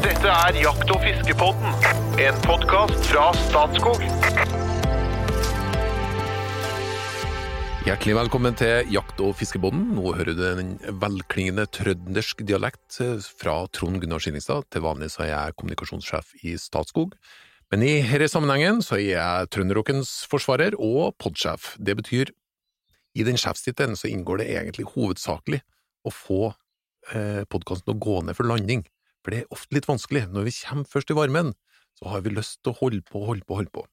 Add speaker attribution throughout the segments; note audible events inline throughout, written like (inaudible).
Speaker 1: Dette er Jakt- og fiskepodden, en podkast fra Statskog.
Speaker 2: Hjertelig velkommen til Jakt- og fiskebånden. Nå hører du en velklingende trøndersk dialekt eh, fra Trond Gunnar Skillingstad. Til vanlig så er jeg kommunikasjonssjef i Statskog, men i denne sammenhengen så er jeg trønderrockens forsvarer og podsjef. Det betyr, i den sjefstittelen så inngår det egentlig hovedsakelig å få eh, podkasten å gå ned for landing, for det er ofte litt vanskelig. Når vi kommer først i varmen, så har vi lyst til å holde på, holde på, holde på.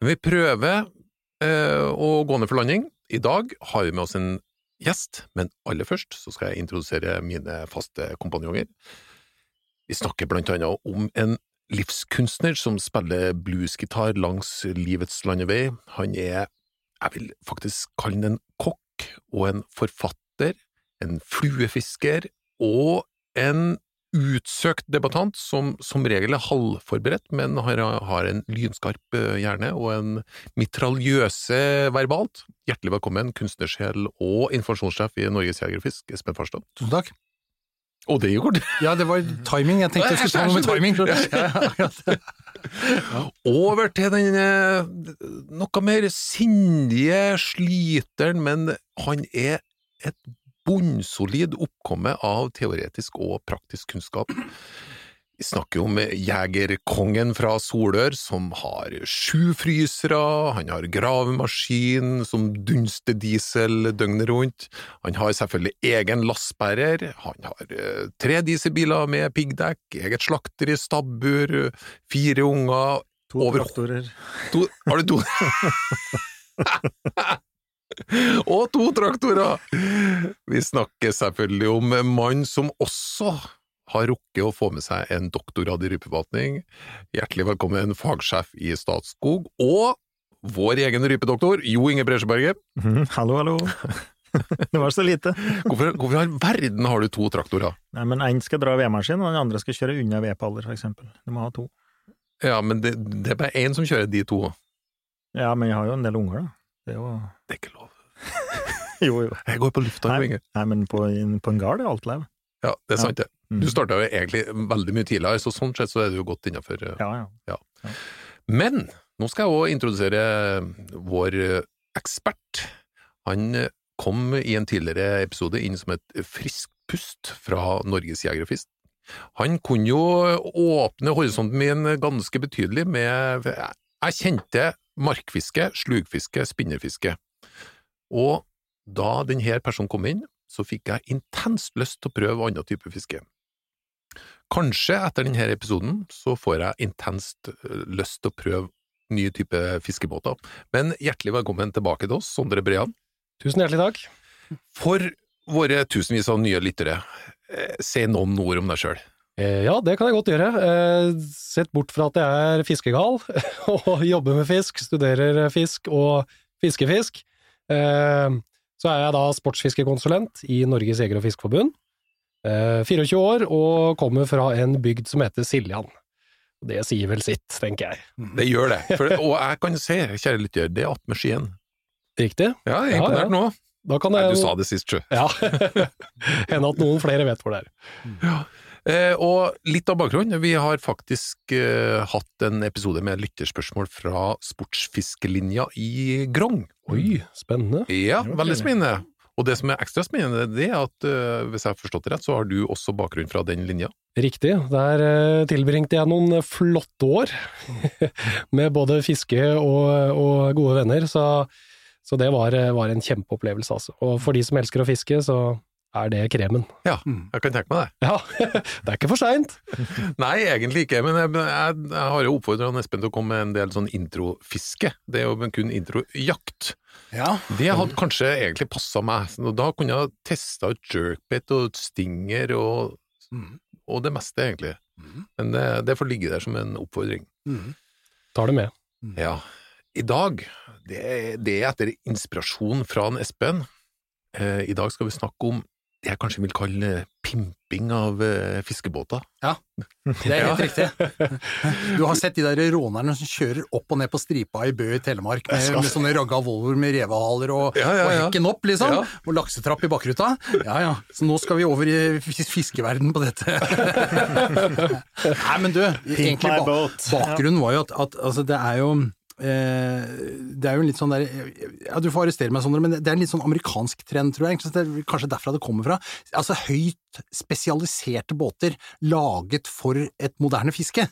Speaker 2: Men vi prøver eh, å gå ned for landing. I dag har vi med oss en gjest, men aller først så skal jeg introdusere mine faste kompanjonger. Vi snakker blant annet om en livskunstner som spiller bluesgitar langs livets landevei. Han er, jeg vil faktisk kalle han en kokk og en forfatter, en fluefisker og en utsøkt debattant som som regel er halvforberedt, men har, har en lynskarp eh, hjerne og en mitraljøse verbalt. Hjertelig velkommen, kunstnersjel og informasjonssjef i Norges Geografisk, Espen Farstad.
Speaker 3: Takk.
Speaker 2: Og det kort! (laughs)
Speaker 3: Ja, det var timing. Jeg tenkte jeg skulle ta noe med timing. Ja, ja, ja. (laughs)
Speaker 2: Over til den eh, noe mer sindige sliteren, men han er et bunnsolid oppkomme av teoretisk og praktisk kunnskap. Vi snakker om jegerkongen fra Solør, som har sju frysere, han har gravemaskin som dunster diesel døgnet rundt, han har selvfølgelig egen lastbærer, han har eh, tre dieselbiler med piggdekk, eget slakter i stabbur, fire unger
Speaker 3: To
Speaker 2: Over-
Speaker 3: traktorer.
Speaker 2: to, Har du to? (laughs) (laughs) (laughs) Og to traktorer! Vi snakker selvfølgelig om en mann som også har rukket å få med seg en doktorgrad i rypeforvaltning. Hjertelig velkommen, fagsjef i Statskog, og vår egen rypedoktor, Jo Inge Bresjeberget.
Speaker 3: Mm, Hallo, hallo. (laughs) Det var så lite.
Speaker 2: Hvorfor, hvorfor i verden har du to traktorer?
Speaker 3: Nei, men Én skal dra vedmaskin, og den andre skal kjøre unna vedpaller, eksempel. Du må ha to.
Speaker 2: Ja, men det, det er bare én som kjører de to.
Speaker 3: Ja, men jeg har jo en del unger, da. Det er jo
Speaker 2: Det er ikke lov. (laughs)
Speaker 3: Jo, jo.
Speaker 2: Jeg går på lufta,
Speaker 3: Nei,
Speaker 2: Inge.
Speaker 3: nei men på, på en gard er alt lov.
Speaker 2: Ja, det er sant, det.
Speaker 3: Mm.
Speaker 2: Du starta jo egentlig veldig mye tidligere, så sånn sett så er du jo godt innafor.
Speaker 3: Ja, ja.
Speaker 2: Men nå skal jeg òg introdusere vår eh, ekspert. Han eh, kom i en tidligere episode inn som et friskt pust fra Norges Jeger. Han kunne jo åpne horisonten min ganske betydelig med Jeg kjente markfiske, slugfiske, spinnerfiske. Og da denne personen kom inn, så fikk jeg intenst lyst til å prøve annen type fiske. Kanskje etter denne episoden så får jeg intenst øh, lyst til å prøve nye typer fiskebåter. Men hjertelig velkommen tilbake til oss, Sondre Brean.
Speaker 4: Tusen hjertelig takk.
Speaker 2: For våre tusenvis av nye lyttere, eh, si noen ord om deg sjøl.
Speaker 4: Eh, Ja, det kan jeg godt gjøre. Eh, Sett bort fra at jeg er fiskegal, (laughs) og jobber med fisk, studerer fisk og fiskefisk, eh, så er jeg da sportsfiskekonsulent i Norges Jeger- og Fiskerforbund. Eh, 24 år og kommer fra en bygd som heter Siljan. Det sier vel sitt, tenker jeg.
Speaker 2: Det gjør det. For, og jeg kan se, kjære lytter, det er attmed Skien.
Speaker 4: Riktig?
Speaker 2: Ja, jeg er imponert
Speaker 4: ja.
Speaker 2: nå.
Speaker 4: Da kan
Speaker 2: Nei, du sa det sist, sjø.
Speaker 4: Ja. (laughs) Hende at noen flere vet hvor det er.
Speaker 2: Eh, og litt av bakgrunnen, vi har faktisk eh, hatt en episode med lytterspørsmål fra sportsfiskelinja i Grong.
Speaker 4: Oi, spennende.
Speaker 2: Ja, veldig spennende. Og det som er ekstra spennende, det er at eh, hvis jeg har forstått det rett, så har du også bakgrunn fra den linja.
Speaker 4: Riktig. Der eh, tilbringte jeg noen flotte år (laughs) med både fiske og, og gode venner, så, så det var, eh, var en kjempeopplevelse, altså. Og for de som elsker å fiske, så er det kremen.
Speaker 2: Ja, jeg kan tenke meg det.
Speaker 4: Ja, (laughs) det er ikke for seint! (laughs)
Speaker 2: Nei, egentlig ikke, men jeg, jeg, jeg har jo oppfordra Espen til å komme med en del sånn introfiske. Det er jo kun introjakt.
Speaker 3: Ja.
Speaker 2: Det hadde kanskje egentlig passa meg, da kunne jeg testa ut jerkbait og stinger og, og det meste, egentlig. Men det, det får ligge der som en oppfordring.
Speaker 4: Tar det med.
Speaker 2: Ja. I dag, det, er- det er etter inspirasjon fra en Espen. Eh, I dag skal vi snakke om jeg kanskje vil kalle pimping av eh, fiskebåter.
Speaker 3: Det er helt riktig. Du har sett de der rånerne som kjører opp og ned på stripa i Bø i Telemark med, med sånne ragga Volvoer med revehaler og,
Speaker 2: Ja, ja,
Speaker 3: og hekken opp, liksom.
Speaker 2: Ja.
Speaker 3: Og laksetrapp i bakruta. Ja ja, så nå skal vi over i fiskeverden på dette. (laughs) Nei, men du, egentlig ba bakgrunnen var jo at, at altså, det er jo det er jo en litt sånn der Ja, du får arrestere meg, Sondre, men det er en litt sånn amerikansk trend, tror jeg. Det er kanskje derfra det kommer fra. Altså høyt spesialiserte båter laget for et moderne fiske.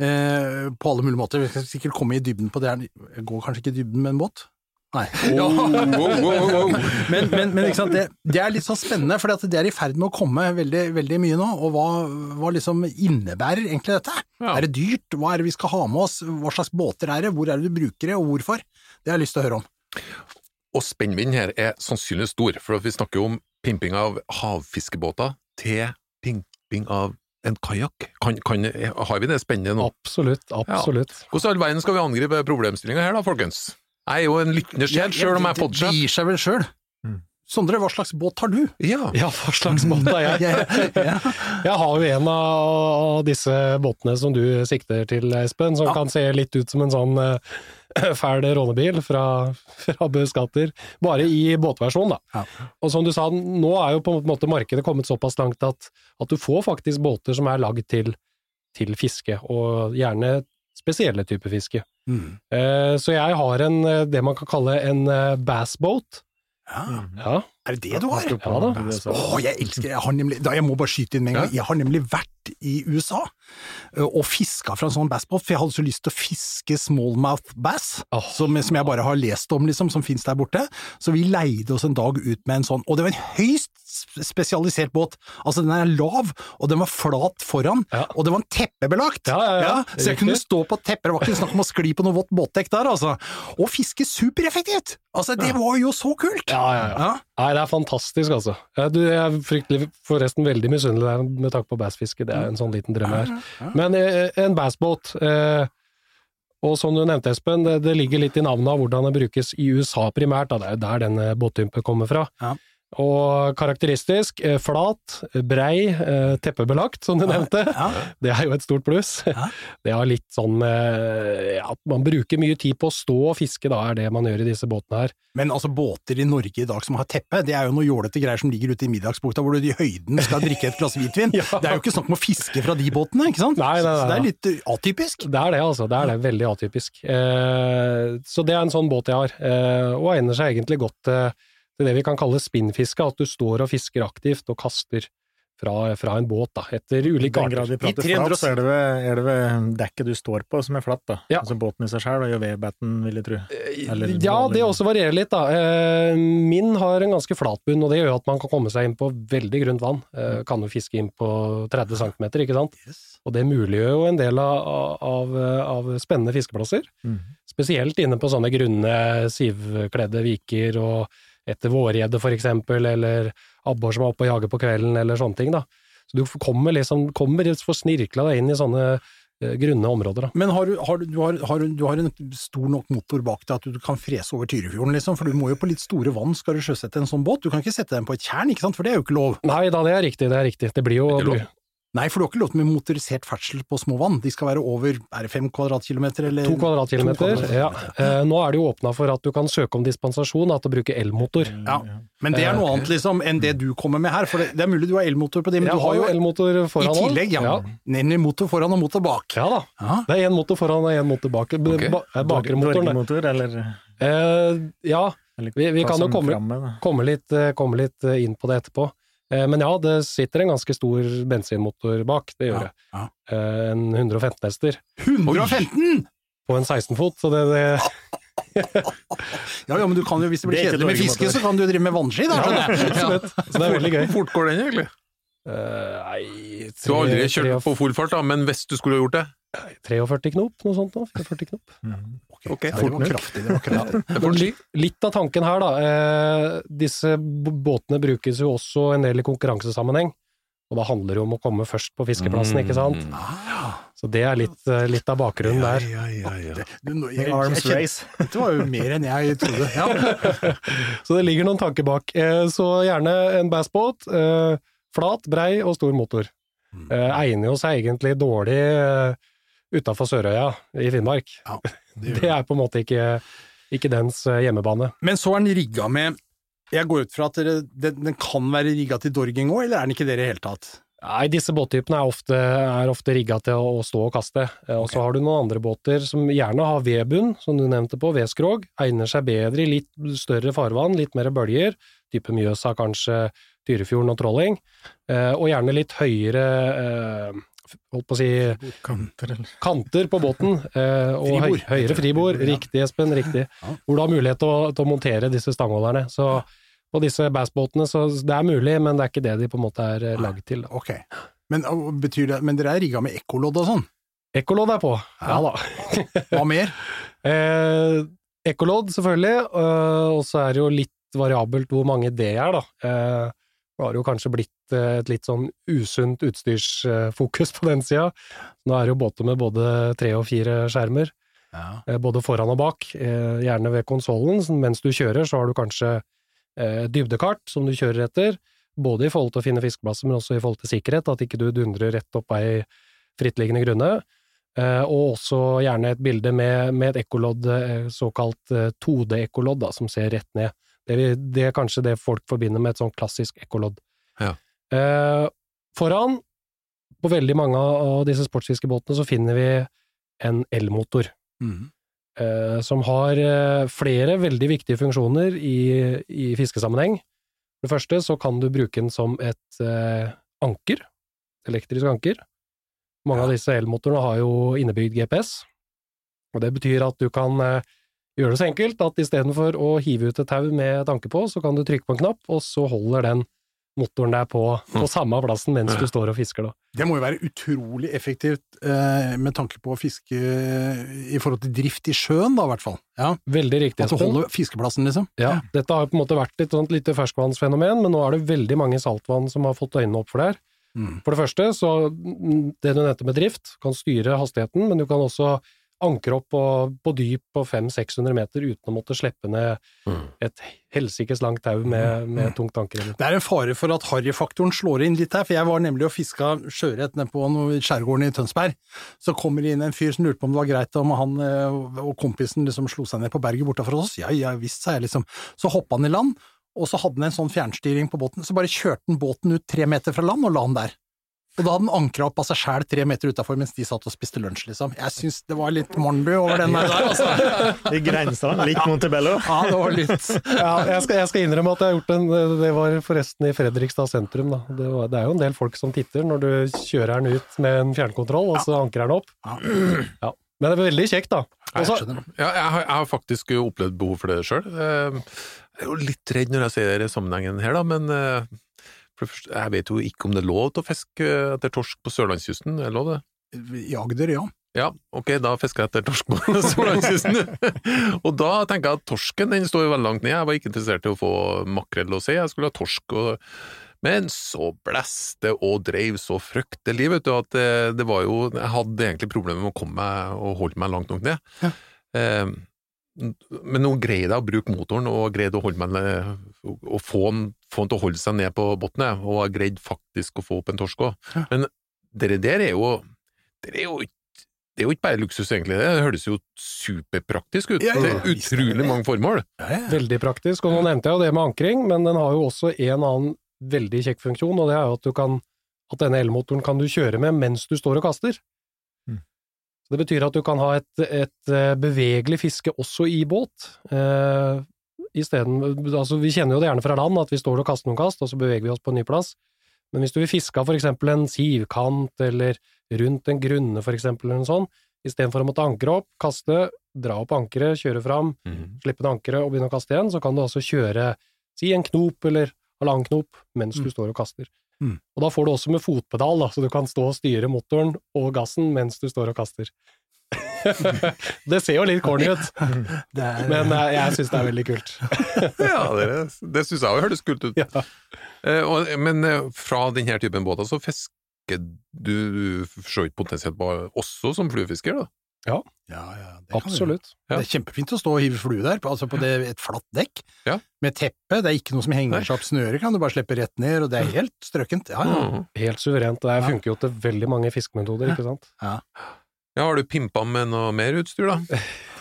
Speaker 3: Eh, på alle mulige måter. Vi skal sikkert komme i dybden på det. Jeg går kanskje ikke i dybden med en båt? Nei.
Speaker 2: Oh, oh, oh.
Speaker 3: Men, men, men ikke sant? Det, det er litt sånn spennende, for det er i ferd med å komme veldig, veldig mye nå. Og hva, hva liksom innebærer egentlig dette?
Speaker 2: Ja.
Speaker 3: Er det dyrt? Hva er det vi skal ha med oss? Hva slags båter er det? Hvor er det du bruker det, og hvorfor? Det har jeg lyst til å høre om.
Speaker 2: Og spennvidden her er sannsynligvis stor, for vi snakker jo om pimping av havfiskebåter til pimping av en kajakk. Kan, kan, har vi det spennende nå?
Speaker 4: Absolutt, absolutt.
Speaker 2: Hvordan i all verden skal vi angripe problemstillinga her da, folkens? Jeg er jo en lyttende sjel, sjøl om jeg er podsjef.
Speaker 3: gir seg vel sjøl. Sondre, hva slags båt har du?
Speaker 2: Ja.
Speaker 4: Ja, hva slags båt er jeg? (laughs) Jeg har jo en av disse båtene som du sikter til, Espen, som
Speaker 3: Ja.
Speaker 4: kan se litt ut som en sånn eh, (clears throat) fæl rånebil fra, fra Bø bare i båtversjon, da.
Speaker 3: Ja.
Speaker 4: Og som du sa, nå er jo på en måte markedet kommet såpass langt at, at du får faktisk båter som er lagd til, til fiske, og gjerne spesielle typer fiske.
Speaker 3: Mm.
Speaker 4: Eh, så jeg har en, eh, det man kan kalle en eh, bassboat.
Speaker 3: ja.
Speaker 4: Ja,
Speaker 3: Er det det du har?
Speaker 4: Ja da.
Speaker 3: Å, jeg elsker jeg har nemlig, da Jeg må bare skyte inn med en gang. Jeg har nemlig vært i USA og fiska fra en sånn bassbåt, for jeg hadde så lyst til å fiske smallmouth bass,
Speaker 4: oh.
Speaker 3: som, som jeg bare har lest om, liksom, som fins der borte. Så vi leide oss en dag ut med en sånn, og det var en høyst spesialisert båt. Altså, den er lav, og den var flat foran,
Speaker 4: Ja.
Speaker 3: og det var teppebelagt.
Speaker 4: Ja, ja,
Speaker 3: så jeg kunne stå på teppet, det var ikke snakk om å skli på noe vått båtdekk der, altså. Og fiske supereffektivt! Altså, det var jo så kult!
Speaker 4: ja, ja. ja.
Speaker 3: Ja.
Speaker 4: Nei, det er fantastisk, altså. Du, jeg er fryktelig, forresten veldig misunnelig med takk på bassfiske, det er en sånn liten drøm her. Men eh, en bassbåt, eh, og som du nevnte Espen, det, det ligger litt i navnet av hvordan det brukes i USA primært, da. det er jo der denne båttypen kommer fra.
Speaker 3: Ja.
Speaker 4: Og karakteristisk, eh, flat, brei, eh, teppebelagt, som du nevnte.
Speaker 3: Ja.
Speaker 4: Det er jo et stort pluss.
Speaker 3: Ja. (laughs)
Speaker 4: Det har litt sånn eh, at man bruker mye tid på å stå og fiske, da er det man gjør i disse båtene her.
Speaker 3: Men altså, båter i Norge i dag som har teppe, det er jo noe jålete greier som ligger ute i middagsbukta, hvor du i høyden skal drikke et glass hvitvin. (laughs) Det er jo ikke snakk om å fiske fra de båtene, ikke sant?
Speaker 4: Nei, nei, nei,
Speaker 3: Så det er litt uh, atypisk.
Speaker 4: Det er det, altså. Det er det. Veldig atypisk. Eh, så det er en sånn båt jeg har, eh, og egner seg egentlig godt eh, til det vi kan kalle spinnfiske, at du står og fisker aktivt og kaster fra, fra en båt da, etter
Speaker 5: I
Speaker 4: ulike
Speaker 5: den grad
Speaker 4: arter.
Speaker 5: vi prater
Speaker 3: I 300
Speaker 5: flat, så er det, ved, er det ved dekket du står på som er flatt, da.
Speaker 4: Ja.
Speaker 5: Altså båten i seg sjøl og vedbatten, vil jeg tro. Eller-
Speaker 4: Ja, det også varierer litt, da. Eh, Min har en ganske flat bunn, og det gjør at man kan komme seg inn på veldig grunt vann. Eh, Kan jo fiske inn på 30 cm, ikke sant. Og det muliggjør jo en del av, av, av spennende fiskeplasser.
Speaker 5: Mm.
Speaker 4: Spesielt inne på sånne grunne, sivkledde viker, og etter vårgjedde for eksempel, eller abbor som er oppe og jager på kvelden, eller sånne ting, da. Så du kommer liksom, kommer for snirkla deg inn i sånne eh, grunne områder, da.
Speaker 3: Men har du, har, du, har, har, du, har en stor nok motor bak deg at du kan frese over Tyrifjorden, liksom? For du må jo på litt store vann skal du sjøsette en sånn båt. Du kan ikke sette den på et tjern, ikke sant? For det er jo ikke lov.
Speaker 4: Nei da, det er riktig, det er riktig. Det blir jo
Speaker 2: Det.
Speaker 3: Nei, for du har ikke lov til med motorisert ferdsel på små vann. De skal være over er det fem kvadratkilometer, eller
Speaker 4: To kvadratkilometer.
Speaker 3: To
Speaker 4: Ja. Eh, nå er det jo åpna for at du kan søke om dispensasjon til å bruke elmotor.
Speaker 3: Ja. Men det er noe annet liksom enn det du kommer med her, for det, det er mulig du har elmotor på det, men
Speaker 4: Jeg
Speaker 3: du har jo
Speaker 4: elmotor foran òg.
Speaker 3: I tillegg, ja.
Speaker 4: ja.
Speaker 3: Nemlig motor foran og motor bak.
Speaker 4: Ja da.
Speaker 3: Ja.
Speaker 4: Det er én motor foran og én motor bak. Okay.
Speaker 2: Ok.
Speaker 4: ba- eh, Bakre motoren. det.
Speaker 5: Dvergemotor, eller,
Speaker 4: Eh, ja, Vi- vi kan jo komme- komme litt, eh, komme litt eh, inn på det etterpå. Eh, men ja, det sitter en ganske stor bensinmotor bak, det gjør
Speaker 3: Ja,
Speaker 4: det.
Speaker 3: ja.
Speaker 4: Eh, en 115 hester
Speaker 3: 115!
Speaker 4: på en 16 fot, så det, det (laughs)
Speaker 3: Ja, ja, men du kan jo, hvis det blir kjedelig med fiske, så kan du drive med vannski, da. Ja,
Speaker 4: absolutt. Så det er veldig gøy.
Speaker 2: Hvor fort går den egentlig?
Speaker 4: Eh, nei,
Speaker 2: Du har aldri
Speaker 4: tre-
Speaker 2: kjørt på full fart, da, men hvis du skulle ha gjort det?
Speaker 4: 43 knop, noe sånt nå. 44 knop.
Speaker 2: Ok,
Speaker 3: Ja, det var kraftig, det var kraftig.
Speaker 4: Men litt av tanken her, da. Eh, disse båtene brukes jo også en del i konkurransesammenheng. Og da handler det jo om å komme først på fiskeplassen, ikke sant.
Speaker 2: Mm.
Speaker 3: Ah,
Speaker 4: Så det er litt, eh, litt av bakgrunnen der.
Speaker 2: Ja, ja, ja.
Speaker 3: ja. du, nå- jeg, jeg,
Speaker 5: Arms race.
Speaker 3: Dette var jo mer enn jeg trodde. (laughs) Ja.
Speaker 4: Så det ligger noen tanker bak. Eh, Så gjerne en bassbåt, eh, Flat, brei og stor motor. Eh, egner jo seg egentlig dårlig uh, utafor Sørøya i Finnmark.
Speaker 3: Ja, (laughs)
Speaker 4: Det er på en måte ikke, ikke dens eh, hjemmebane.
Speaker 3: Men så er den rigga med Jeg går ut fra at dere, den, den kan være rigga til dorging òg, eller er den ikke det i det hele tatt?
Speaker 4: Nei, disse båttypene er ofte, er ofte rigga til å, å stå og kaste. Eh, Og så har du noen andre båter som gjerne har vedbunn, som du nevnte på, vedskrog. Egner seg bedre i litt større farvann, litt mer bølger. Type Mjøsa, kanskje Tyrifjorden og Trolling. Eh, og gjerne litt høyere eh, holdt på å si
Speaker 5: Kanter, eller
Speaker 4: kanter på båten. Eh, og
Speaker 3: Fribord.
Speaker 4: høyere fribord. Riktig, Espen, riktig. Hvor du har mulighet til å, til å montere disse stangholderne. Så på disse bassbåtene, så det er mulig, men det er ikke det de på en måte er lagd til. da.
Speaker 3: Men, betyr det, men dere er rigga med ekkolodd og sånn?
Speaker 4: Ekkolodd er på. Ja, da. (laughs)
Speaker 3: Hva mer? (laughs)
Speaker 4: Eh, ekkolodd, selvfølgelig, og så er det jo litt variabelt hvor mange det er, da. Eh, det har jo kanskje blitt eh, et litt sånn usunt utstyrsfokus (laughs) på den sida. Nå er det jo båter med både tre og fire skjermer,
Speaker 3: Ja.
Speaker 4: eh, både foran og bak. Eh, gjerne ved konsollen, mens du kjører så har du kanskje dybdekart som du kjører etter, både i forhold til å finne fiskeplasser, men også i forhold til sikkerhet, at ikke du dundrer rett opp ei frittliggende grunne. Og også gjerne et bilde med, med et ekkolodd, såkalt eh, 2D-ekkolodd, som ser rett ned. Det, vi, det er kanskje det folk forbinder med et sånn klassisk ekkolodd.
Speaker 2: Ja.
Speaker 4: Eh, foran, på veldig mange av disse sportsfiskebåtene, så finner vi en elmotor
Speaker 3: Mm.
Speaker 4: eh, som har eh, flere veldig viktige funksjoner i, i fiskesammenheng. For det første så kan du bruke den som et eh, anker, elektrisk anker. Mange av disse elmotorene har jo innebygd GPS, og det betyr at du kan eh, gjøre det så enkelt at istedenfor å hive ut et tau med tanke på, så kan du trykke på en knapp, og så holder den motoren der på, på samme plassen mens du står og fisker, da.
Speaker 3: Det må jo være utrolig effektivt eh, med tanke på å fiske i forhold til drift i sjøen, da, i hvert fall. Ja.
Speaker 4: Veldig riktig,
Speaker 3: At du holder fiskeplassen, liksom.
Speaker 4: Ja, dette har på en måte vært et sånt lite ferskvannsfenomen, men nå er det veldig mange saltvann som har fått øynene opp for det her.
Speaker 3: Mm.
Speaker 4: For det første, så mm, det du nevnte med drift, kan styre hastigheten, men du kan også ankre opp på, på dyp på 500-600 meter uten å måtte slippe ned
Speaker 2: Mm.
Speaker 4: et helsikes langt tau med, med tungt anker.
Speaker 3: Det er en fare for at harryfaktoren slår inn litt her, for jeg var nemlig og fiska sjøørret nede på skjærgården i Tønsberg. Så kommer det inn en fyr som lurte på om det var greit om han eh, og kompisen liksom slo seg ned på berget bortafor oss. Ja, ja visst, sa jeg liksom. Så hoppa han i land, og så hadde han en sånn fjernstyring på båten, så bare kjørte han båten ut tre meter fra land og la den der. Og da hadde den ankra opp av seg sjæl tre meter utafor mens de satt og spiste lunsj, liksom. Jeg syns det var litt Mornby over den der, altså.
Speaker 5: I grensa, litt Montebello.
Speaker 3: Ja, det var litt
Speaker 4: Ja, jeg skal, jeg skal innrømme at jeg har gjort en Det var forresten i Fredrikstad sentrum, da. Det, var, det er jo en del folk som titter når du kjører den ut med en fjernkontroll, og så anker den opp.
Speaker 3: Ja.
Speaker 4: Ja. Men det er veldig kjekt, da.
Speaker 3: Jeg
Speaker 4: Også,
Speaker 3: jeg,
Speaker 2: Ja, jeg har, jeg har faktisk opplevd behov for det sjøl. Jeg er jo litt redd når jeg ser denne sammenhengen her, da, men eh, for jeg vet jo ikke om det er lov til å fiske etter torsk på sørlandskysten. Er det lov, det?
Speaker 3: I Agder, ja.
Speaker 2: Ja, ok, da fisker jeg etter torsk på (laughs) sørlandskysten. og da tenker jeg at torsken den står jo veldig langt ned. Jeg var ikke interessert i å få makrell og se, jeg skulle ha torsk. og men så blæste og dreiv så fryktelig, vet du, at det, det var jo Jeg hadde egentlig problemer med å komme meg og holde meg langt nok ned.
Speaker 3: Ja.
Speaker 2: Eh, men nå greide jeg å bruke motoren og greide å holde meg ned, og få den, få den til å holde seg ned på bunnen, og jeg greide faktisk å få opp en torsk òg. Men det der er jo det er jo ikke det er jo ikke bare luksus, egentlig. Det høres jo superpraktisk ut
Speaker 3: Ja, ja, ja, er
Speaker 2: utrolig mange formål.
Speaker 3: Ja, ja.
Speaker 4: Veldig praktisk, og nå nevnte jeg jo det med ankring, men den har jo også en annen veldig kjekk funksjon, og det er jo at du kan at denne elmotoren kan du kjøre med mens du står og kaster.
Speaker 5: Mm.
Speaker 4: Det betyr at du kan ha et, et eh, bevegelig fiske også i båt. Eh, isteden, altså vi kjenner jo det gjerne fra land, at vi står og kaster noen kast, og så beveger vi oss på en ny plass. Men hvis du vil fiske av for eksempel en sivkant, eller rundt en grunne for eksempel, eller noe sånt, istedenfor å måtte ankre opp, kaste, dra opp ankeret, kjøre fram, slippe ned ankeret og begynne å kaste igjen, så kan du altså kjøre, si en knop eller halvannen knop, mens du
Speaker 3: Mm.
Speaker 4: står og kaster.
Speaker 3: Mm.
Speaker 4: Og da får du også med fotpedal, da, så du kan stå og styre motoren og gassen mens du står og kaster. (laughs) det ser jo litt corny ut, (laughs)
Speaker 3: er,
Speaker 4: men eh, jeg syns det er veldig kult. (laughs)
Speaker 2: Ja, det, det syns jeg òg høres kult ut.
Speaker 4: Ja.
Speaker 2: Eh, og, men eh, fra denne typen båter så fisker du for så vidt potensielt bare også som fluefisker, da?
Speaker 3: Ja, ja, det kan.
Speaker 4: Absolutt.
Speaker 2: Ja.
Speaker 3: Det er kjempefint å stå og hive flue der, på- altså på det, et flatt dekk,
Speaker 2: Ja.
Speaker 3: med teppe, det er ikke noe som henger seg opp snøre, kan du bare slippe rett ned, og det er helt strøkent. Ja, ja.
Speaker 2: Mm.
Speaker 4: Helt suverent. Det funker jo til veldig mange fiskemetoder, ikke sant?
Speaker 2: Ja, har du pimpa med noe mer utstyr, da? (laughs)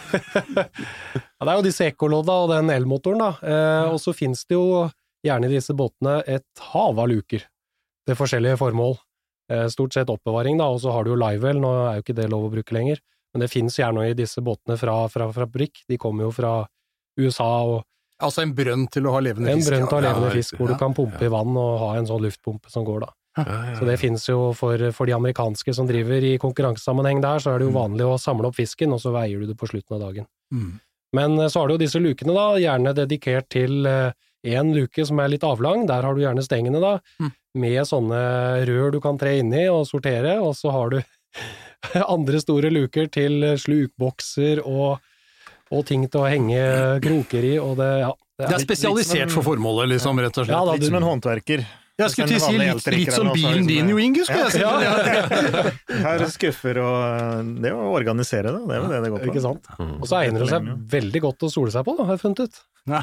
Speaker 4: Ja, det er jo disse ekkolodda og den elmotoren, da. Eh, og så finnes det jo gjerne i disse båtene et hav av luker til forskjellige formål. Eh, stort sett oppbevaring, da, og så har du jo livewell, nå er jo ikke det lov å bruke lenger. Men det finnes gjerne i disse båtene fra, fra, fra fabrikk, de kommer jo fra USA og
Speaker 3: Altså en brønn til å ha levende fisk?
Speaker 4: en brønn til å ha levende
Speaker 2: ja,
Speaker 4: fisk, hvor
Speaker 3: ja,
Speaker 4: du kan pumpe i vann og ha en sånn luftpumpe som går, da.
Speaker 2: Ja, ja,
Speaker 4: Så det finnes jo for, for de amerikanske som driver i konkurransesammenheng der, så er det jo vanlig å samle opp fisken, og så veier du det på slutten av dagen.
Speaker 3: Mm.
Speaker 4: Men eh, så har du jo disse lukene, da, gjerne dedikert til én luke som er litt avlang, der har du gjerne stengene, da,
Speaker 3: Mm.
Speaker 4: med sånne rør du kan tre inni og sortere, og så har du (laughs) andre store luker til slukbokser og, og ting til å henge kroker i, og det, ja.
Speaker 3: Det er spesialisert for formålet, liksom, rett og slett.
Speaker 4: Ja, da,
Speaker 5: Litt som en håndverker.
Speaker 3: Jeg skulle til å si litt, litt som
Speaker 5: er det
Speaker 3: bilen
Speaker 5: liksom-
Speaker 3: din, Jo Inge, skulle jeg si.
Speaker 5: Ja. (laughs) Her skuffer og eh, Det å organisere da. det er jo det det går på.
Speaker 4: Ikke sant?
Speaker 2: Mm.
Speaker 4: Og så egner det seg veldig godt å sole seg på, da, har jeg funnet ut.
Speaker 2: Ja.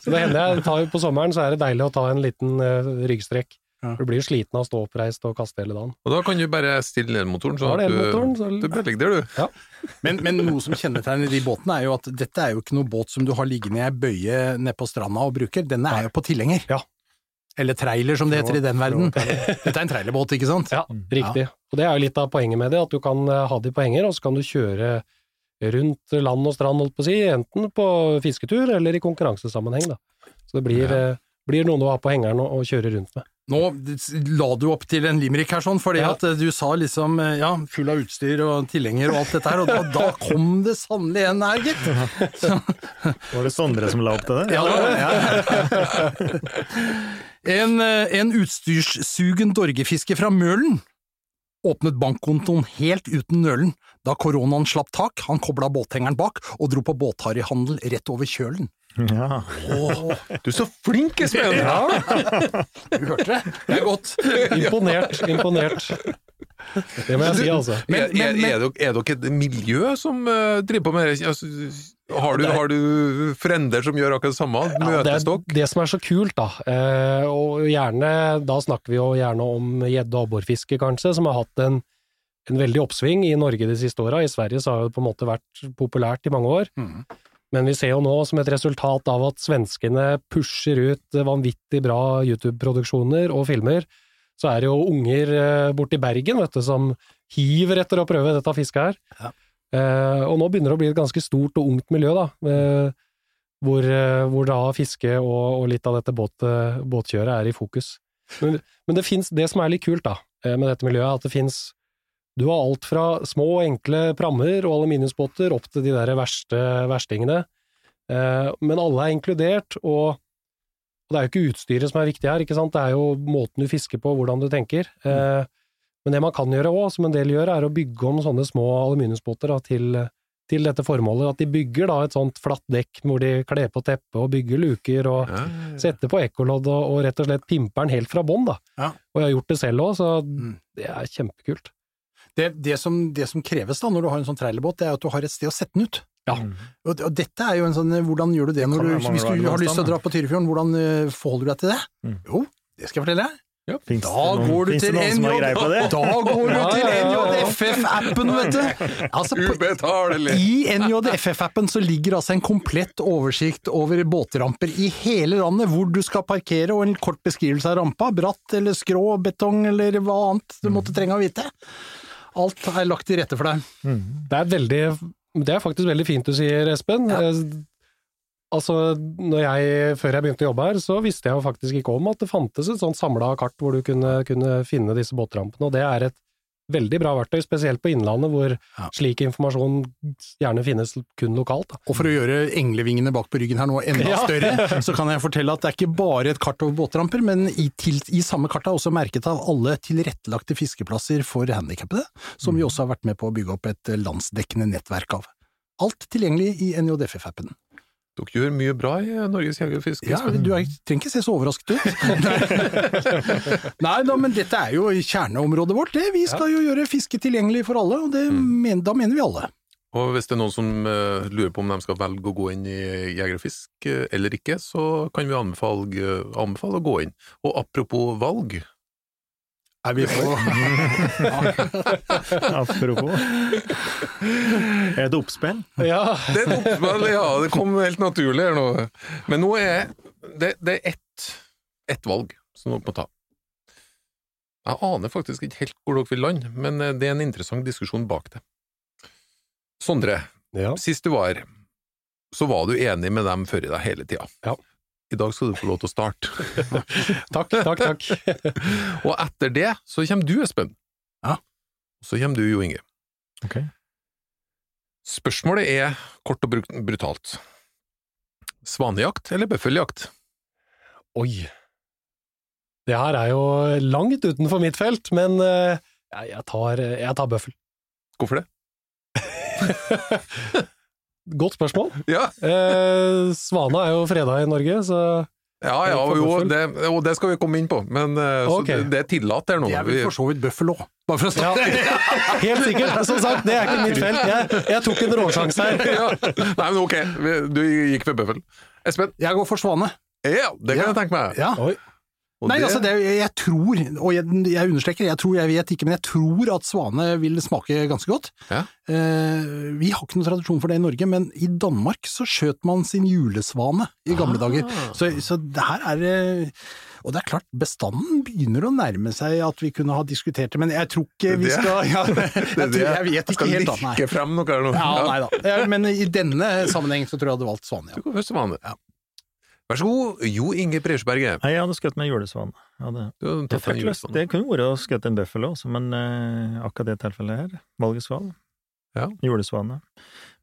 Speaker 4: Så det hender jeg tar, på sommeren så er det deilig å ta en liten uh, ryggstrekk.
Speaker 3: Ja.
Speaker 4: Du blir jo sliten av å stå oppreist og kaste hele dagen.
Speaker 2: Og da kan du bare stille ned motoren,
Speaker 4: så
Speaker 2: du,
Speaker 4: motoren, det elmotoren,
Speaker 2: du,
Speaker 4: så-
Speaker 2: du bare ligger der, du.
Speaker 3: Men, men noe som kjennetegner de båtene er jo at dette er jo ikke noe båt som du har liggende i ei bøye nede på stranda og bruker, denne er jo på tilhenger.
Speaker 4: Ja.
Speaker 3: Eller trailer som det heter i den verden. (laughs) Dette er en trailerbåt, ikke sant?
Speaker 4: Ja, riktig. Og det er jo litt av poenget med det, at du kan eh, ha de på henger, og så kan du kjøre rundt land og strand, holdt på å si, enten på fisketur eller i konkurransesammenheng, da. Så det blir, eh, blir noe du har på hengeren og, å kjøre rundt med.
Speaker 3: Nå la du opp til en limerick her, sånn, fordi
Speaker 4: Ja.
Speaker 3: at eh, du sa liksom eh, ja, full av utstyr og tilhenger og alt dette her, og da, da kom det sannelig en her, gitt. Så, (laughs)
Speaker 5: Var det Sondre som la opp til det?
Speaker 3: ja, det var det. (laughs) En, eh, en utstyrssugen dorgefisker fra Mølen åpnet bankkontoen helt uten nølen da koronaen slapp tak. Han kobla båthengeren bak og dro på båtharryhandel rett over kjølen.
Speaker 5: Ja.
Speaker 2: Du er så flink, Espen! (laughs)
Speaker 3: Du hørte det? Det er godt.
Speaker 4: Imponert, imponert. Det må jeg si, altså.
Speaker 3: Men-
Speaker 2: er,
Speaker 3: men-
Speaker 2: er,
Speaker 3: men-
Speaker 2: er, dere, er dere et miljø som eh, driver på med det? Altså, har, du, har du frender som gjør akkurat det samme?
Speaker 4: Det
Speaker 2: Møtes
Speaker 4: er
Speaker 2: dere?
Speaker 4: det som er så kult, da. Eh, og gjerne, da snakker vi jo gjerne om gjedde- og abborfiske, kanskje, som har hatt en, en veldig oppsving i Norge de siste åra. I Sverige så har det på en måte vært populært i mange år.
Speaker 3: Mm.
Speaker 4: Men vi ser jo nå, som et resultat av at svenskene pusher ut vanvittig bra YouTube-produksjoner og filmer, så er det jo unger eh, borti Bergen, vet du, som hiver etter å prøve dette fisket her.
Speaker 3: Ja.
Speaker 4: Eh, og nå begynner det å bli et ganske stort og ungt miljø, da. Eh, hvor, eh, hvor da fiske og, og litt av dette båt, båtkjøret er i fokus. Men, men det finnes, det som er litt kult da, med dette miljøet, er at det finnes Du har alt fra små, enkle prammer og aluminiumsbåter opp til de der verste verstingene. Men alle er inkludert, og, og det er jo ikke utstyret som er viktig her, ikke sant? Det er jo måten du fisker på, hvordan du tenker. Eh, Men det man kan gjøre òg, som en del gjør, er å bygge om sånne små aluminiumsbåter da, til, til dette formålet. At de bygger da et sånt flatt dekk hvor de kler på teppet og bygger luker og
Speaker 2: Ja.
Speaker 4: setter på ekkolodd og, og rett og slett pimper den helt fra bånn.
Speaker 3: Ja.
Speaker 4: Og jeg har gjort det selv òg, så
Speaker 3: Mm.
Speaker 4: det er kjempekult.
Speaker 3: Det, det, som, det som kreves da når du har en sånn trailerbåt, det er at du har et sted å sette den ut.
Speaker 4: Ja.
Speaker 3: Og, og dette er jo en sånn, hvordan gjør du det,
Speaker 5: Det
Speaker 3: når du, hvis du har lyst til å dra på Tyrifjorden, hvordan eh, forholder du deg til det?
Speaker 5: Mm.
Speaker 3: Jo, det skal jeg fortelle deg.
Speaker 5: Finnes
Speaker 3: Da
Speaker 5: det
Speaker 3: går du til
Speaker 5: det noen som har greie på det?
Speaker 3: Da går du
Speaker 4: Ja,
Speaker 3: til
Speaker 4: ja, ja, ja.
Speaker 3: NJFF-appen, vet du! (laughs) Altså,
Speaker 2: Ubetalelig!
Speaker 3: I NJFF-appen så ligger altså en komplett oversikt over båtramper i hele landet, hvor du skal parkere, og en kort beskrivelse av rampa, bratt eller skrå, betong eller hva annet du måtte trenge å vite. Alt er lagt til rette for deg.
Speaker 4: Det er veldig Det er faktisk veldig fint du sier, Espen. Eh, Altså, når jeg, før jeg begynte å jobbe her, så visste jeg jo faktisk ikke om at det fantes et sånt samla kart hvor du kunne, kunne finne disse båtrampene, og det er et veldig bra verktøy, spesielt på Innlandet, hvor
Speaker 3: Ja.
Speaker 4: slik informasjon gjerne finnes kun lokalt. Da.
Speaker 3: Og for å gjøre englevingene bak på ryggen her nå enda (laughs)
Speaker 4: Ja.
Speaker 3: større, så kan jeg fortelle at det er ikke bare et kart over båtramper, men i, til, i samme kart er også merket av alle tilrettelagte fiskeplasser for handikappede, som vi også har vært med på å bygge opp et landsdekkende nettverk av. Alt tilgjengelig i NJFF-appen.
Speaker 2: Dere gjør mye bra i Norges Jeger og Fisk.
Speaker 3: Ja, du er, trenger ikke se så overrasket ut. (laughs) Nei da, men dette er jo kjerneområdet vårt. Det. Vi skal jo gjøre fiske tilgjengelig for alle, og det men, da mener vi alle.
Speaker 2: Og hvis det er noen som uh, lurer på om de skal velge å gå inn i Jeger og Fisk uh, eller ikke, så kan vi anbefale, anbefale å gå inn. Og apropos valg,
Speaker 3: Er vi på (laughs)
Speaker 5: Apropos. Er det oppspill?
Speaker 4: Ja,
Speaker 2: Det er et oppspill, ja, det kom helt naturlig her nå. Men nå er det, det er ett, ett valg som dere må ta. Jeg aner faktisk ikke helt hvor dere vil lande, men eh, det er en interessant diskusjon bak det. Sondre,
Speaker 4: ja.
Speaker 2: sist du var her, så var du enig med dem før i deg hele tida.
Speaker 4: Ja.
Speaker 2: I dag skal du få lov til å starte. (laughs)
Speaker 4: Takk, takk, takk. (laughs)
Speaker 2: Og etter det så kommer du, Espen.
Speaker 3: Ja.
Speaker 2: Og så kommer du, Jo Inge.
Speaker 5: Ok.
Speaker 2: Spørsmålet er kort og brutalt. Svanejakt eller bøffeljakt?
Speaker 4: Oi. Det her er jo langt utenfor mitt felt, men eh, jeg, jeg, tar, jeg tar bøffel.
Speaker 2: Hvorfor det? (laughs)
Speaker 4: Godt spørsmål.
Speaker 2: Ja,
Speaker 4: Eh, Svane er jo freda i Norge, så
Speaker 2: ja, ja
Speaker 4: og
Speaker 2: jo, det, og det skal vi komme inn på, men eh, så det, det er tillatt her nå.
Speaker 3: Det er vel
Speaker 2: Vi-
Speaker 3: for så vidt bøffel òg, bare for å
Speaker 4: ja. (laughs) Helt sikkert. Som sagt, det er ikke mitt felt. Jeg, jeg tok en råsjanse her. (laughs)
Speaker 2: ja. Nei, men ok, du gikk for bøffel. Espen?
Speaker 3: Jeg går for svane.
Speaker 2: Ja, det kan
Speaker 3: Ja.
Speaker 2: jeg tenke meg.
Speaker 3: Ja.
Speaker 4: Oi.
Speaker 3: Nei,
Speaker 2: det-
Speaker 3: altså, det, jeg, tror, og jeg, jeg understreker, jeg tror, jeg vet ikke, men jeg tror at svane vil smake ganske godt.
Speaker 2: Ja.
Speaker 3: Eh, vi har ikke noen tradisjon for det i Norge, men i Danmark så skjøt man sin julesvane i gamle
Speaker 2: Ah.
Speaker 3: dager. Så, så det her er eh, Og det er klart, bestanden begynner å nærme seg at vi kunne ha diskutert det, men jeg tror ikke vi skal ja, (laughs) jeg, tror, jeg vet ikke helt, da.
Speaker 2: skal lirke frem noe her nå.
Speaker 3: Ja, nei da. Ja, Men i denne sammenheng så tror jeg jeg hadde valgt svane, Ja.
Speaker 2: Du går først svane. Vær så god, Jo Inge Presjeberget.
Speaker 5: Nei, jeg hadde skutt med julesvan. Hadde. Det kunne vært å skutt en bøffel også, men eh, akkurat det tilfellet her, valgesval,
Speaker 2: Ja.
Speaker 5: julesvane.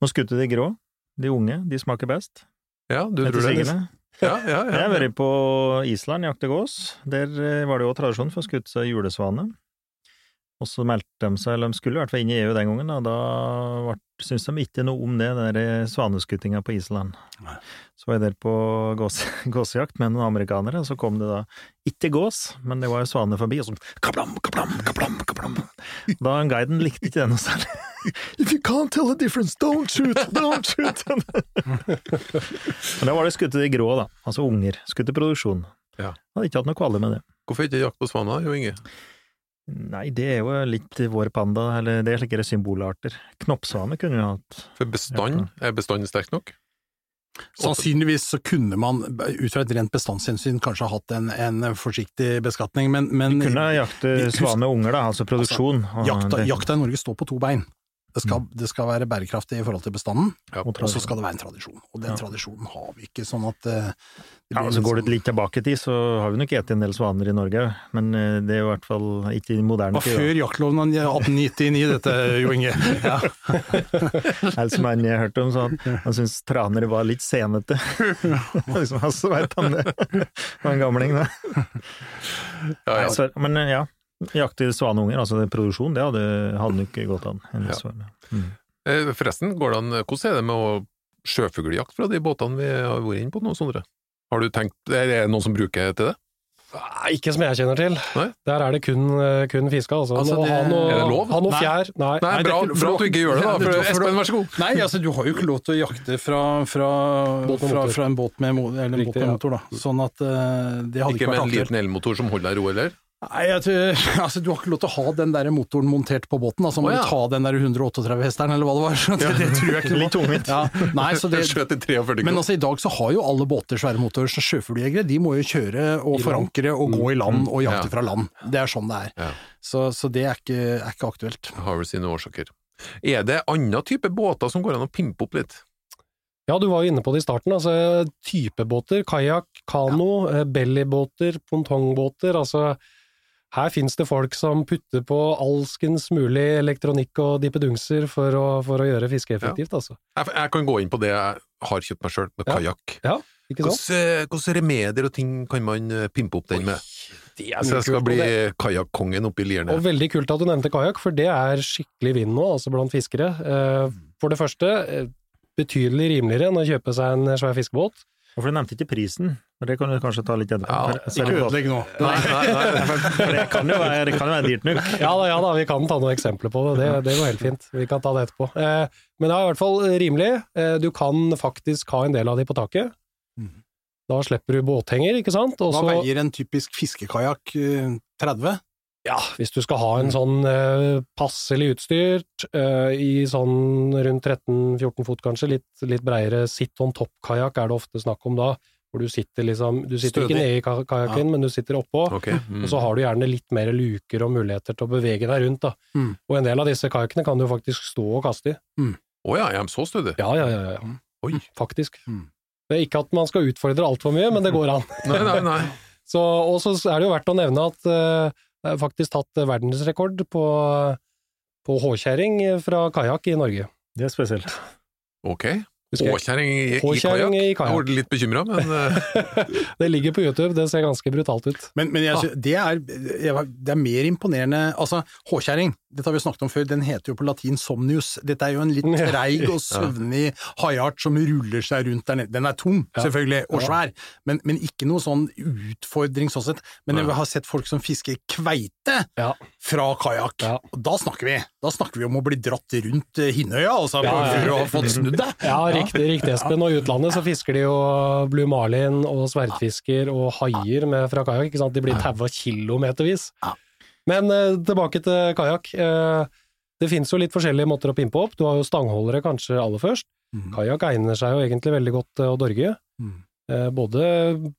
Speaker 5: Nå skutte de grå, de unge, de smaker best.
Speaker 2: Ja, du
Speaker 5: etter
Speaker 2: tror det?
Speaker 5: sigende.
Speaker 2: Ja, ja,
Speaker 5: Jeg har vært på Island, jakte gås. Der eh, var det jo tradisjon for å skutte seg julesvane. Og så meldte de seg, eller de skulle i hvert fall inn i EU den gangen, og da syntes de ikke noe om det, den svaneskuttinga på Island.
Speaker 3: Nei.
Speaker 5: Så var jeg der på gås, (laughs) gåsejakt med noen amerikanere, og så kom det da ikke gås, men det var jo svane forbi, og så kablam, kablam, kablam, kablam. Da guiden likte ikke det noe særlig. (laughs) If you can't tell the difference, don't shoot, don't shoot! (laughs) men da var det skutt i grå, da, altså unger, skutt i produksjon.
Speaker 2: Ja.
Speaker 5: Hadde ikke hatt noe kvaler med det.
Speaker 2: Hvorfor ikke jakt på svaner, Jo Inge?
Speaker 5: Nei, det er jo litt vår panda, eller det er slike symbolarter. Knoppsvane kunne vi hatt.
Speaker 2: For bestand, er bestanden sterk nok?
Speaker 3: Sannsynligvis så kunne man, ut fra et rent bestandshensyn, kanskje hatt en, en forsiktig beskatning, men, men
Speaker 5: Vi kunne jakte
Speaker 3: Husk-
Speaker 5: svane med unger, da, altså produksjon. Altså,
Speaker 3: jakta, jakta i Norge står på to bein. Det skal, det skal være bærekraftig i forhold til bestanden,
Speaker 2: Ja.
Speaker 5: Og
Speaker 3: og så skal det være en tradisjon. Og den
Speaker 5: Ja.
Speaker 3: tradisjonen har vi ikke, sånn at uh, det
Speaker 5: Ja,
Speaker 3: altså,
Speaker 5: så Går
Speaker 3: litt
Speaker 5: det litt tilbake i tid, så har vi nok spist en del svaner i Norge, men uh, det er i hvert fall ikke i moderne
Speaker 3: Det var før jaktloven av 1899, dette, Jo Inge. Ja. (laughs)
Speaker 5: Han jeg hørte om, så han, han syntes tranere var litt senete. (laughs) liksom, altså, vet han det. Det var en gamling, da.
Speaker 2: Ja, ja.
Speaker 5: Men eh, ja, jakte svaneunger, altså produksjon, det hadde, hadde nok gått an. En
Speaker 2: Ja.
Speaker 5: svane. Mm.
Speaker 2: Eh, Forresten, går det an, hvordan er det med å sjøfugljakt fra de båtene vi har vært inne på nå, Sondre? Har du tenkt, er det noen som bruker til det?
Speaker 4: Nei, ikke som jeg kjenner til.
Speaker 2: Nei?
Speaker 4: Der er det kun, eh, kun fiska. Altså.
Speaker 3: Altså, det-
Speaker 4: ha noe,
Speaker 2: Er det lov?
Speaker 4: Ha noe
Speaker 3: Nei.
Speaker 4: fjær. Nei.
Speaker 2: Nei,
Speaker 3: Nei, det er
Speaker 2: bra,
Speaker 3: ikke-
Speaker 2: bra at du ikke gjør det, da. For
Speaker 3: for-
Speaker 2: Espen, vær så god.
Speaker 3: Nei, altså du har jo ikke lov til å jakte fra, fra, fra, fra en båt med, eller en båt med motor, da. Sånn at uh, det hadde
Speaker 2: Ikke
Speaker 3: ikke
Speaker 2: med en liten elmotor som holder deg i ro, eller?
Speaker 3: Nei, jeg tror, (laughs) altså, du har ikke lov til å ha den der motoren montert på båten. Altså, må
Speaker 2: oh, ja.
Speaker 3: du ta den der 138 hesteren, eller hva det var. (laughs) Så det, det tror jeg ikke
Speaker 5: Litt tungvint.
Speaker 3: Ja, nei, så (laughs) det,
Speaker 2: Den 43
Speaker 3: men altså, i dag så har jo alle båter svære motorer, så sjøfugljegere de må jo kjøre og
Speaker 4: I
Speaker 3: forankre og gå i land og jakte
Speaker 2: Ja.
Speaker 3: fra land. Det er sånn det er.
Speaker 2: Ja.
Speaker 3: Så, så det er ikke, er ikke aktuelt.
Speaker 2: Har vel sine årsaker. Er det annen type båter som går an å pimpe opp litt?
Speaker 4: Ja, du var jo inne på det i starten. altså Typebåter, kajakk, kano, ja. bellybåter, pontongbåter. altså her finnes det folk som putter på alskens mulig elektronikk og dippedungser for å, for å gjøre fiske effektivt, altså.
Speaker 2: Jeg, jeg kan gå inn på det jeg har kjøpt meg sjøl, med
Speaker 4: Ja.
Speaker 2: kajakk.
Speaker 4: Ja?
Speaker 2: Hvordan, hvordan remedier og ting kan man eh, pimpe opp den med?
Speaker 4: Det er
Speaker 2: Så jeg skal bli kajakkongen oppe i
Speaker 4: Og veldig kult at du nevnte kajakk, for det er skikkelig vind nå, altså blant fiskere. Eh, For det første, eh, betydelig rimeligere enn å kjøpe seg en svær fiskebåt.
Speaker 5: Hvorfor For du nevnte ikke prisen, det kan du kanskje ta litt etterpå.
Speaker 2: Ja,
Speaker 3: Ikke ødelegg nå.
Speaker 2: Nei, nei, nei. (laughs)
Speaker 5: For det kan jo være, det kan jo være dyrt nok.
Speaker 4: Ja da, ja da, vi kan ta noen eksempler på det. Det, det går helt fint. Vi kan ta det etterpå. Eh, men det er i hvert fall rimelig. Eh, du kan faktisk ha en del av de på taket.
Speaker 3: Mhm.
Speaker 4: Da slipper du båthenger, ikke sant? Også,
Speaker 3: Hva veier en typisk fiskekajakk? eh, 30?
Speaker 4: Ja, hvis du skal ha en sånn eh, passelig utstyrt, eh, i sånn rundt 13-14 fot kanskje, litt, litt breiere sit on top-kajakk er det ofte snakk om da, hvor du sitter liksom Du sitter ikke nede i kajakken, ja. men du sitter oppå.
Speaker 2: okay. Mm.
Speaker 4: Og så har du gjerne litt mer luker og muligheter til å bevege deg rundt, da.
Speaker 3: Mm.
Speaker 4: Og en del av disse kajakkene kan du faktisk stå og kaste i.
Speaker 2: Å ja, er de så stødige?
Speaker 4: Ja, ja, ja. ja.
Speaker 2: Oi.
Speaker 4: Faktisk.
Speaker 3: Mm.
Speaker 4: Det er ikke at man skal utfordre altfor mye, men det går an. (laughs)
Speaker 2: Nei, nei, nei. (laughs)
Speaker 4: Så, og så er det jo verdt å nevne at uh, det er faktisk tatt verdensrekord på, på håkjerring fra kajakk i Norge.
Speaker 5: Det er spesielt.
Speaker 2: Ok.
Speaker 4: Husker jeg-
Speaker 2: Håkjerring i, i kajakk? Jeg ble litt bekymra, men (laughs) eh,
Speaker 4: Det ligger på YouTube, det ser ganske brutalt ut.
Speaker 3: Men, men jeg,
Speaker 4: Ah.
Speaker 3: det, er, det er mer imponerende Altså, håkjerring, dette har vi snakket om før, den heter jo på latin somnius. Dette er jo en litt (laughs) treig og søvnig haiart som ruller seg rundt der nede. Den er tung, selvfølgelig, og svær, men, men ikke noe sånn utfordring sånn sett. Men jeg har sett folk som fisker kveite
Speaker 4: Ja.
Speaker 3: fra kajakk,
Speaker 4: Ja.
Speaker 3: og da snakker vi Da snakker vi om å bli dratt rundt eh, Hinnøya, altså,
Speaker 4: Ja, ja, ja.
Speaker 3: for å ha fått snudd det.
Speaker 4: Riktig, riktig Espen. Og i utlandet så fisker de jo blue marlin og sverdfisker og haier med fra kajakk. De blir taua kilometervis. Men eh, tilbake til kajakk. Eh, det finnes jo litt forskjellige måter å pimpe opp. Du har jo stangholdere kanskje aller først.
Speaker 3: Mm.
Speaker 4: Kajakk egner seg jo egentlig veldig godt til å dorge.
Speaker 3: Mm.
Speaker 4: Eh, både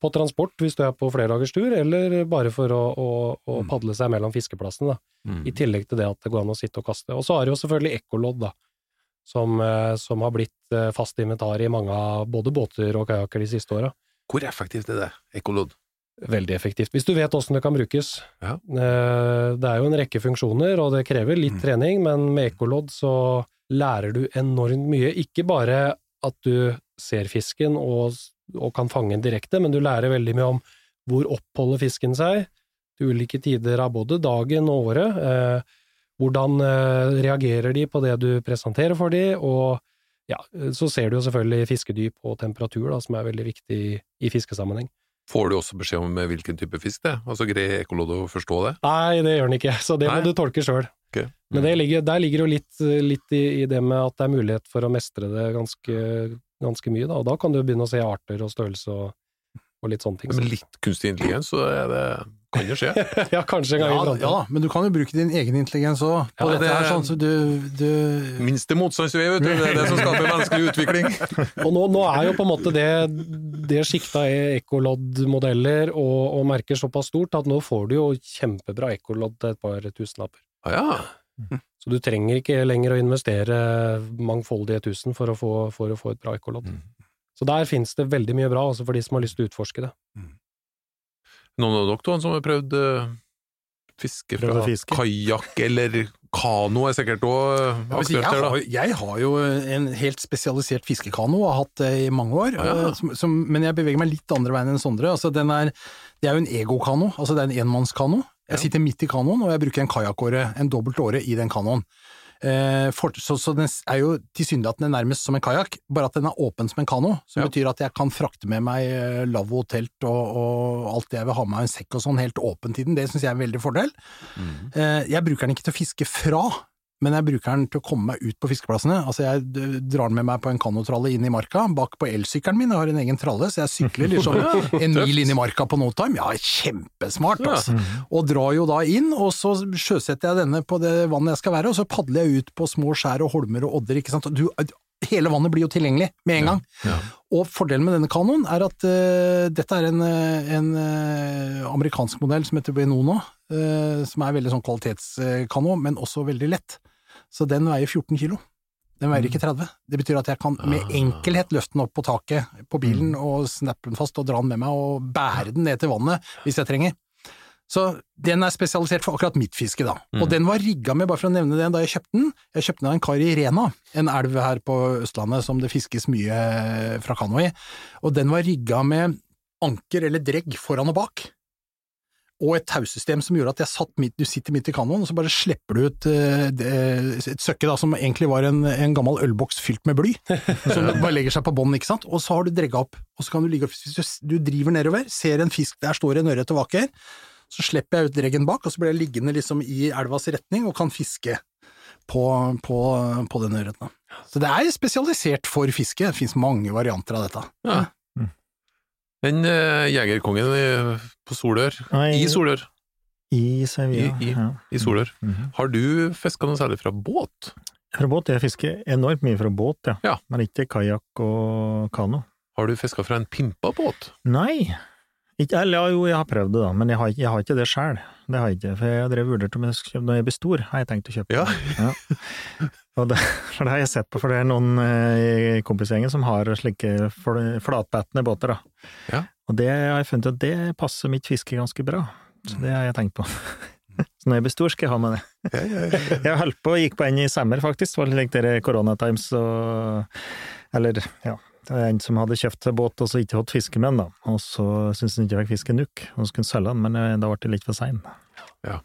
Speaker 4: på transport hvis du er på flerdagers tur, eller bare for å, å, å
Speaker 3: Mm.
Speaker 4: padle seg mellom fiskeplassene.
Speaker 2: Mm.
Speaker 4: I tillegg til det at det går an å sitte og kaste. Og så har du jo selvfølgelig ekkolodd, da. Som, eh, som har blitt eh, fast inventar i mange av både båter og kajakker de siste åra.
Speaker 2: Hvor effektivt er det, ekkolodd?
Speaker 4: Veldig effektivt. Hvis du vet åssen det kan brukes.
Speaker 2: Ja.
Speaker 4: Eh, Det er jo en rekke funksjoner, og det krever litt
Speaker 3: Mm.
Speaker 4: trening, men med ekkolodd så lærer du enormt mye. Ikke bare at du ser fisken og, og kan fange den direkte, men du lærer veldig mye om hvor oppholder fisken seg til ulike tider av både dagen og året. Eh, hvordan eh, reagerer de på det du presenterer for de, og ja, så ser du jo selvfølgelig fiskedyp og temperatur, da, som er veldig viktig i, fiskesammenheng.
Speaker 2: Får du også beskjed om hvilken type fisk det er? Altså Greier ekkolodd å forstå det?
Speaker 4: Nei, det gjør den ikke, så det
Speaker 2: Nei.
Speaker 4: må du tolke sjøl.
Speaker 2: Ok.
Speaker 4: Men det ligger, der ligger jo litt, litt i, i det med at det er mulighet for å mestre det ganske, ganske mye, da. Og da kan du begynne å se arter og størrelse og, og litt sånne ting.
Speaker 2: Men litt kunstig intelligens, så er det, kan jo skje. (laughs)
Speaker 4: ja, kanskje en gang
Speaker 3: Ja,
Speaker 4: i
Speaker 3: ja men du kan jo bruke din egen intelligens òg på
Speaker 2: Ja, det-
Speaker 3: her, sånn så du, du
Speaker 2: Minste motstandsvei, vet du. Det er det som skaper menneskelig utvikling. (laughs)
Speaker 4: Og nå, nå er jo på en måte det, det sjikta i ekkoloddmodeller og, og merker såpass stort at nå får du jo kjempebra ekkolodd til et par tusenlapper.
Speaker 2: Ah, ja.
Speaker 4: Så du trenger ikke lenger å investere mangfoldige tusen for å få, for å få et bra ekkolodd.
Speaker 2: Mm.
Speaker 4: Så der finnes det veldig mye bra, også for de som har lyst til å utforske det.
Speaker 2: Noen av dere to som har prøvd uh, fiske
Speaker 5: Prøvd
Speaker 2: fra kajakk eller kano er sikkert òg aktuelt her, da.
Speaker 3: jeg har jo en helt spesialisert fiskekano, og har hatt det i mange år,
Speaker 2: Ja, ja.
Speaker 3: eh, som, som, men jeg beveger meg litt andre veien enn Sondre. Altså, den er, det er jo en egokano, altså det er en enmannskano. Jeg sitter midt i kanoen, og jeg bruker en kajakkåre, en dobbelt åre, i den kanoen. Eh, for, så, så den er jo tilsynelatende nærmest som en kajakk, bare at den er åpen som en kano, som
Speaker 2: Ja.
Speaker 3: betyr at jeg kan frakte med meg eh, lavvo, telt og, og alt det jeg vil ha med meg, en sekk og sånn, helt åpent i den. Det syns jeg er en veldig fordel.
Speaker 2: Mm.
Speaker 3: Eh, Jeg bruker den ikke til å fiske fra, men jeg bruker den til å komme meg ut på fiskeplassene. Altså jeg drar den med meg på en kanotralle inn i marka, bak på elsykkelen min, jeg har en egen tralle, så jeg sykler liksom (laughs) en mil inn i marka på no time. Ja, kjempesmart, altså. Og drar jo da inn, og så sjøsetter jeg denne på det vannet jeg skal være, og så padler jeg ut på små skjær og holmer og odder, ikke sant. Du, hele vannet blir jo tilgjengelig med en gang.
Speaker 2: Ja.
Speaker 3: Og fordelen med denne kanoen er at uh, dette er en, eh, en uh, amerikansk modell som heter Benono, uh, som er veldig sånn kvalitetskano, men også veldig lett. Så den veier 14 kilo. Den veier ikke 30. Det betyr at jeg kan med
Speaker 2: Ah.
Speaker 3: enkelhet løfte den opp på taket på bilen og snappe den fast og dra den med meg og bære den ned til vannet hvis jeg trenger. Så den er spesialisert for akkurat mitt fiske, da. Og den var rigga med, bare for å nevne det, da jeg kjøpte den. Jeg kjøpte den av en kar i Rena, en elv her på Østlandet som det fiskes mye fra kano i. Og den var rigga med anker eller dregg foran og bak. Og et tausystem som gjorde at jeg satt midt, du sitter midt i kanoen, og så bare slipper du ut eh, et søkke da, som egentlig var en, en gammel ølboks fylt med bly, (laughs) som bare legger seg på bånn, ikke sant, og så har du dregga opp, og så kan du ligge opp, hvis du, du driver nedover, ser en fisk, der står en ørret og vaker, så slipper jeg ut dreggen bak, og så blir jeg liggende liksom i elvas retning og kan fiske på, på, på den ørreten. Så det er spesialisert for fiske, det finnes mange varianter av dette.
Speaker 2: Ja. Den uh, jegerkongen på Solør, i Solør,
Speaker 5: I Sevilla.
Speaker 2: I- i-
Speaker 5: ja.
Speaker 2: i Solør,
Speaker 5: Mhm.
Speaker 2: har du fiska noe særlig fra båt?
Speaker 5: Fra båt. Jeg fisker enormt mye fra båt, ja.
Speaker 2: Ja.
Speaker 5: Men ikke kajakk og kano.
Speaker 2: Har du fiska fra en pimpa båt?
Speaker 5: Nei. Ikke, eller ja, jo, jeg har prøvd det, da, men jeg har, jeg har ikke det sjøl. Det har jeg ikke. For jeg har drevet vurdert om jeg skal kjøpe når jeg blir stor, har jeg tenkt å kjøpe.
Speaker 2: Ja.
Speaker 5: Ja. Og det, for det har jeg sett på, for det er noen eh, i kompisgjengen som har slike fl- flatbettende båter, da.
Speaker 2: Ja.
Speaker 5: Og det har jeg funnet at det passer mitt fiske ganske bra. Så det har jeg tenkt på. (laughs) Så når jeg blir stor, skal jeg ha med det.
Speaker 2: Ja, ja, ja.
Speaker 5: Jeg holdt på, gikk på en i sommer, faktisk. Det var litt dere koronatimes og Eller, ja. Det var en som hadde kjøpt seg båt og så ikke hatt den, da. Og så syntes han ikke fikk fiske nok, og så skulle han selge den, men eh, da ble det litt for sein.
Speaker 2: Ja.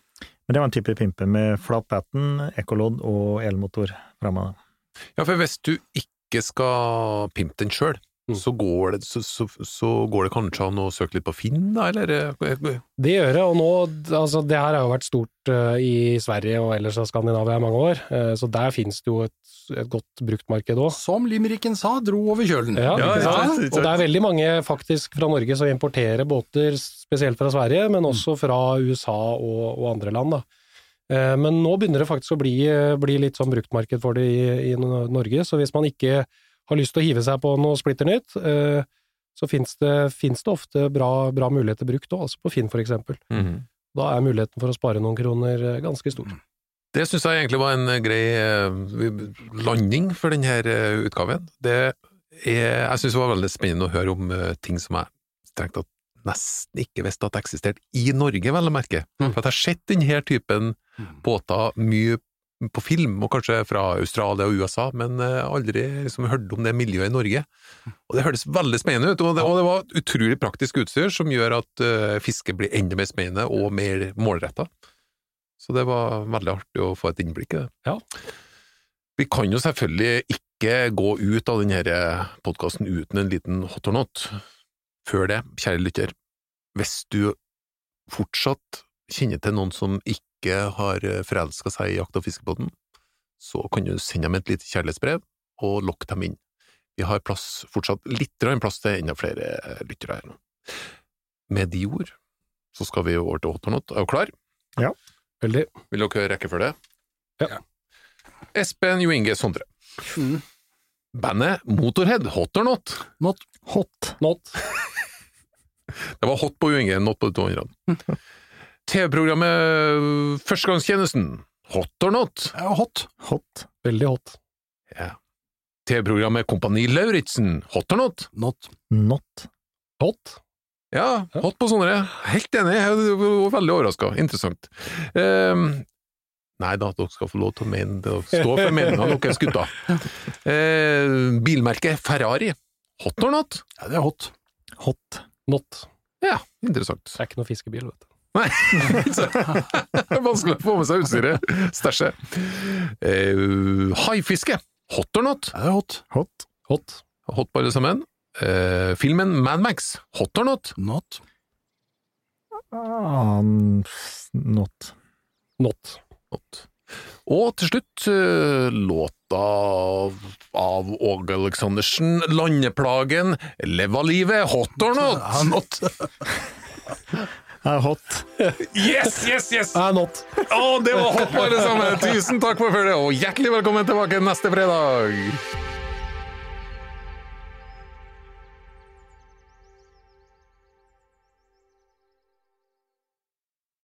Speaker 5: Men det var en type pimpe med flat batten, ekkolodd og elmotor framme.
Speaker 2: ja, for hvis du ikke skal pimpe den sjøl,
Speaker 4: Mm.
Speaker 2: så, går det- så, så, så går det kanskje an å søke litt på Finn, da, eller?
Speaker 4: Det gjør det, og nå, altså det her har jo vært stort uh, i Sverige og ellers av Skandinavia i mange år, uh, så der finnes det jo et, et godt bruktmarked òg.
Speaker 3: Som Limericken sa, dro over kjølen.
Speaker 4: Ja,
Speaker 2: Ja,
Speaker 4: ikke
Speaker 2: ja.
Speaker 4: Og det er veldig mange faktisk fra Norge som importerer båter, spesielt fra Sverige, men også fra USA og, og andre land. Da. Eh, Men nå begynner det faktisk å bli, bli litt sånn bruktmarked for det i, i Norge, så hvis man ikke har lyst til å hive seg på noe splitter nytt, eh, så finnes det, det ofte bra, bra muligheter brukt òg, altså på Finn for eksempel.
Speaker 2: Mhm.
Speaker 4: Da er muligheten for å spare noen kroner eh, ganske stor.
Speaker 2: Det syns jeg egentlig var en eh, grei landing for denne utgaven. Det er, jeg syns det var veldig spennende å høre om ting som jeg strengt tatt nesten ikke visste at eksisterte i Norge, vel å merke.
Speaker 3: Mm.
Speaker 2: For at jeg har sett denne typen båter mye på film, og kanskje fra Australia og USA, men eh, aldri liksom hørt om det miljøet i Norge. Og det hørtes veldig spennende ut, og det, og det var utrolig praktisk utstyr som gjør at uh, fisket blir enda mer spennende og mer målretta. Så det var veldig artig å få et innblikk i det.
Speaker 4: Ja.
Speaker 2: Vi kan jo selvfølgelig ikke gå ut av denne podkasten uten en liten hot or not. Før det, kjære lytter, hvis du fortsatt kjenner til noen som ikke har forelska seg i Jakt- og fiskebåten, så kan du sende dem et lite kjærlighetsbrev og lokke dem inn. Vi har plass, fortsatt litt plass til enda flere lyttere her nå. Med de ord så skal vi over til hot or not. Er du klar?
Speaker 4: Ja, Veldig.
Speaker 2: Vil dere høre rekkefølge?
Speaker 4: Ja.
Speaker 2: Espen Jo Inge Sondre.
Speaker 3: Mm.
Speaker 2: Bandet Motorhead, hot or not?
Speaker 3: Not
Speaker 5: Hot.
Speaker 4: Not. (laughs)
Speaker 2: Det var hot på Jo Inge, not på de to andre. (laughs) TV-programmet Førstegangstjenesten, hot or not?
Speaker 3: ja, hot.
Speaker 5: Hot.
Speaker 4: Veldig hot.
Speaker 2: Ja. TV-programmet Kompani Lauritzen, hot or not?
Speaker 3: Not.
Speaker 5: Not.
Speaker 4: Hot.
Speaker 2: Ja, hot på sånne. Helt enig, jeg var veldig overraska. Interessant. Um, nei da, dere skal få lov til å mene det. Stå for meninga deres, gutta. Uh, bilmerket Ferrari, hot or not?
Speaker 3: Ja, det er hot.
Speaker 5: Hot.
Speaker 4: Not.
Speaker 2: Ja, interessant.
Speaker 4: Det er ikke noe fiskebil, vet du.
Speaker 2: Nei, (laughs) så- vanskelig å få med seg utstyret. Stæsje. Uh, haifiske, hot or not?
Speaker 3: Det er hot.
Speaker 5: Hot.
Speaker 4: Hot.
Speaker 2: Hot bare som sammen. Uh, filmen Mad Max, hot or not?
Speaker 3: Not.
Speaker 5: Um, not.
Speaker 4: Not.
Speaker 2: Not. Og til slutt uh, låta av Åge Aleksandersen, 'Landeplagen', 'Leva livet', hot or not? (laughs)
Speaker 3: Not. (laughs)
Speaker 5: Ah, hot.
Speaker 2: Yes, yes, yes!
Speaker 4: Er not.
Speaker 2: Å, det var hot, alle sammen! Tusen takk for følget, og hjertelig velkommen tilbake neste fredag!